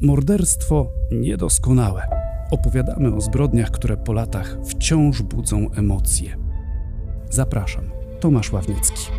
Morderstwo niedoskonałe. Opowiadamy o zbrodniach, które po latach wciąż budzą emocje. Zapraszam, Tomasz Ławnicki.